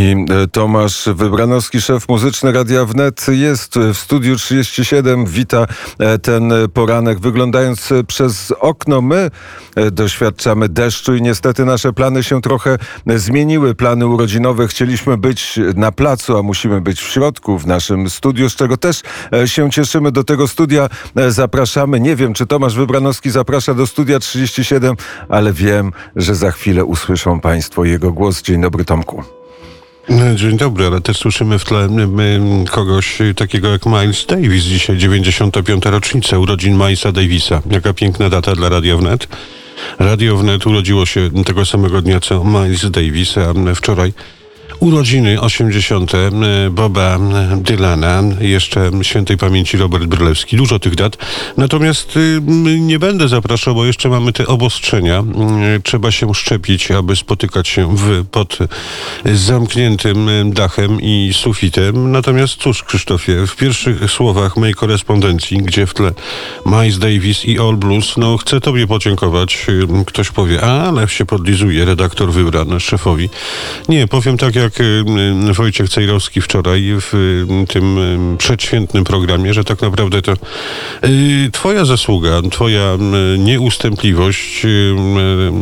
I e, Tomasz Wybranowski, szef muzyczny Radia Wnet jest w studiu 37. Wita e, ten poranek. Wyglądając przez okno, my e, doświadczamy deszczu i niestety nasze plany się trochę zmieniły. Plany urodzinowe. Chcieliśmy być na placu, a musimy być w środku, w naszym studiu, z czego też się cieszymy. Do tego studia zapraszamy. Nie wiem, czy Tomasz Wybranowski zaprasza do studia 37, ale wiem, że za chwilę usłyszą Państwo jego głos. Dzień dobry, Tomku. No, dzień dobry, ale też słyszymy w tle kogoś takiego jak Miles Davis. Dzisiaj 95. rocznica urodzin Milesa Davisa. Jaka piękna data dla Radio Wnet. Radio Wnet urodziło się tego samego dnia co Miles Davis, a wczoraj urodziny 80. Boba Dylana, jeszcze świętej pamięci Robert Brylewski. Dużo tych dat. Natomiast y, nie będę zapraszał, bo jeszcze mamy te obostrzenia. Trzeba się szczepić, aby spotykać się w, pod zamkniętym dachem i sufitem. Natomiast cóż, Krzysztofie, w pierwszych słowach mojej korespondencji, gdzie w tle Miles Davis i All Blues, no chcę tobie podziękować. Y, ktoś powie, a, ale się podlizuje redaktor wybrany szefowi. Nie, powiem tak jak jak y, Wojciech Cejrowski wczoraj w y, tym y, przedświętnym programie, że tak naprawdę to twoja zasługa, twoja nieustępliwość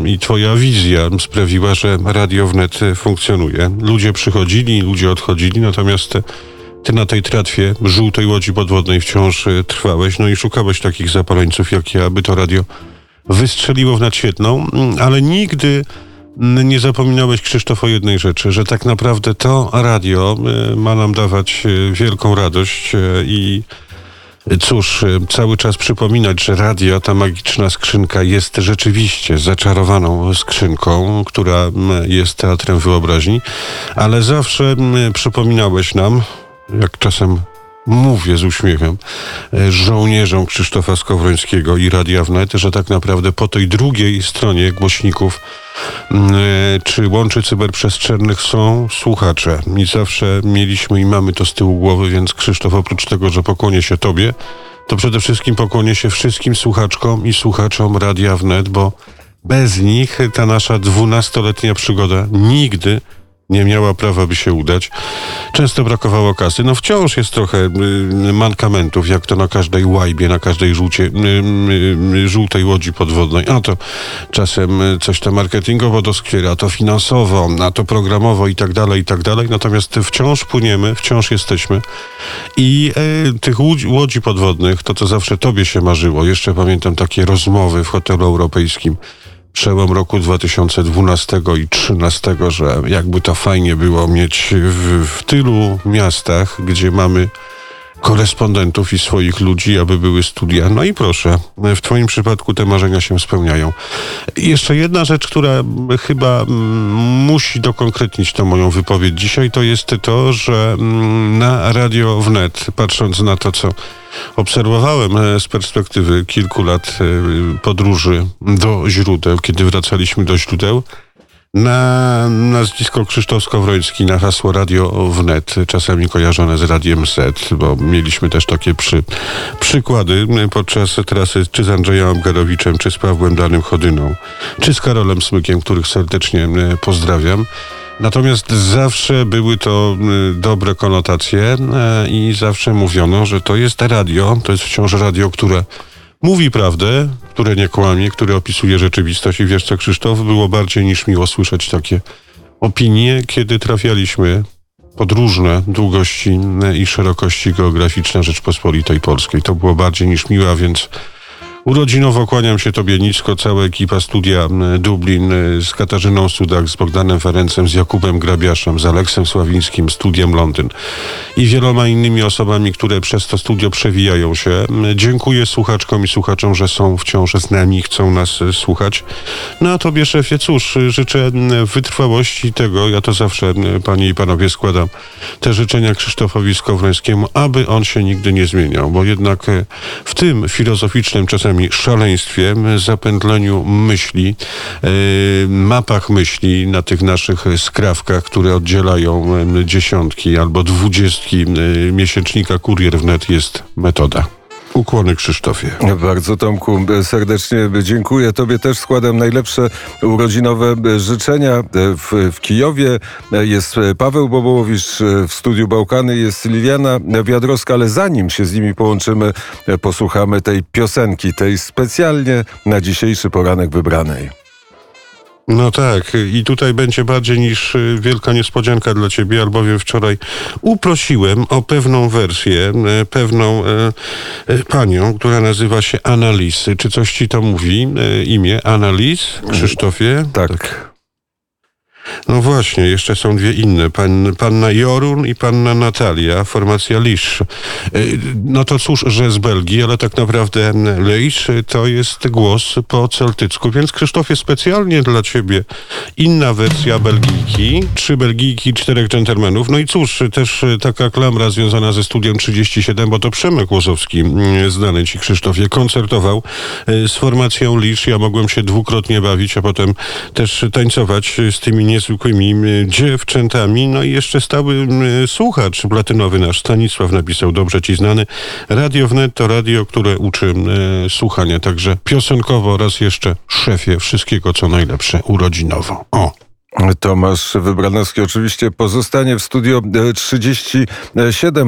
i twoja wizja sprawiła, że Radio Wnet funkcjonuje. Ludzie przychodzili, ludzie odchodzili, natomiast ty na tej tratwie żółtej łodzi podwodnej wciąż trwałeś, no i szukałeś takich zapaleńców jak ja, aby to radio wystrzeliło w nadświetną, ale nigdy nie zapominałeś, Krzysztof, o jednej rzeczy, że tak naprawdę to radio e, ma nam dawać e, wielką radość e, i Cóż, cały czas przypominać, że radio, ta magiczna skrzynka jest rzeczywiście zaczarowaną skrzynką, która jest teatrem wyobraźni, ale zawsze przypominałeś nam, jak czasem mówię z uśmiechem, żołnierzom Krzysztofa Skowrońskiego i Radia Wnet, że tak naprawdę po tej drugiej stronie głośników Mm, e, czy łączy cyberprzestrzennych są słuchacze. I zawsze mieliśmy i mamy to z tyłu głowy, więc Krzysztof, oprócz tego, że pokłonie się Tobie, to przede wszystkim pokłonie się wszystkim słuchaczkom i słuchaczom Radia Wnet, bo bez nich ta nasza dwunastoletnia przygoda nigdy nie miała prawa by się udać. Często brakowało kasy. No wciąż jest trochę y, mankamentów, jak to na każdej łajbie, na każdej żółcie, y, y, żółtej łodzi podwodnej. A to czasem coś tam marketingowo doskwiera, a to finansowo, a to programowo i tak dalej, i tak dalej. Natomiast wciąż płyniemy, wciąż jesteśmy. I e, tych łodzi, łodzi podwodnych, to co zawsze tobie się marzyło, jeszcze pamiętam takie rozmowy w hotelu europejskim, przełom roku 2012 i 2013, że jakby to fajnie było mieć w, w tylu miastach, gdzie mamy korespondentów i swoich ludzi, aby były studia. No i proszę, w Twoim przypadku te marzenia się spełniają. Jeszcze jedna rzecz, która chyba mm, musi dokonkretnić tę moją wypowiedź dzisiaj, to jest to, że mm, na Radio Wnet, patrząc na to, co obserwowałem e, z perspektywy kilku lat e, podróży do źródeł, kiedy wracaliśmy do źródeł, na nazwisko Krzysztof Skowroński, na hasło Radio Wnet, czasami kojarzone z Radiem Z, bo mieliśmy też takie przy, przykłady podczas trasy czy z Andrzejem Abgarowiczem, czy z Pawłem Danym Chodyną, czy z Karolem Smykiem, których serdecznie e, pozdrawiam. Natomiast zawsze były to e, dobre konotacje e, i zawsze mówiono, że to jest radio, to jest wciąż radio, które mówi prawdę, które nie kłamie, które opisuje rzeczywistość. I wiesz co, Krzysztof, było bardziej niż miło słyszeć takie opinie, kiedy trafialiśmy pod różne długości i szerokości geograficzne Rzeczpospolitej Polskiej. To było bardziej niż miłe, a więc Urodzinowo kłaniam się Tobie nisko, cała ekipa studia Dublin z Katarzyną Sudak, z Bogdanem Ferencem, z Jakubem Grabiaszem, z Aleksem Sławińskim, studiem Londyn i wieloma innymi osobami, które przez to studio przewijają się. Dziękuję słuchaczkom i słuchaczom, że są wciąż z nami, chcą nas e, słuchać. No a Tobie, szefie, cóż, życzę wytrwałości tego, ja to zawsze, Panie i Panowie, składam te życzenia Krzysztofowi Skowrońskiemu, aby on się nigdy nie zmieniał, bo jednak w tym filozoficznym czasami czasami szaleństwie, zapędleniu myśli, e, mapach myśli na tych naszych skrawkach, które oddzielają dziesiątki albo dwudziestki miesięcznika Kurier Wnet jest metoda. Ukłony Krzysztofie. Bardzo Tomku serdecznie dziękuję. Tobie też składam najlepsze urodzinowe życzenia. W, w Kijowie jest Paweł Bobołowicz, w studiu Bałkany jest Liliana Wiadrowska, ale zanim się z nimi połączymy, posłuchamy tej piosenki, tej specjalnie na dzisiejszy poranek wybranej. No tak, i tutaj będzie bardziej niż y, wielka niespodzianka dla ciebie, albowiem wczoraj uprosiłem o pewną wersję, e, pewną e, panią, która nazywa się Annalise. Czy coś ci to mówi? E, imię Annalise? Krzysztofie? Tak. No właśnie, jeszcze są dwie inne. Pan, panna Jorun i panna Natalia, formacja Lisz. E, No to cóż, że z Belgii, ale tak naprawdę Lisz to jest głos po celtycku. Więc Krzysztofie, specjalnie dla ciebie inna wersja Belgijki. Trzy Belgijki, czterech dżentelmenów. No i cóż, też taka klamra związana ze studiem 37, bo to Przemek Łozowski, mm, znany ci Krzysztofie, koncertował e, z formacją Lisz. Ja mogłem się dwukrotnie bawić, a potem też tańcować z tymi niezwykłymi m, dziewczętami. No i jeszcze stały słuchacz platynowy nasz Stanisław napisał, dobrze ci znany. Radio Wnet to radio, które uczy e, słuchania. Także piosenkowo raz jeszcze szefie wszystkiego co najlepsze urodzinowo. O! Tomasz Wybranowski oczywiście pozostanie w studio e, 37.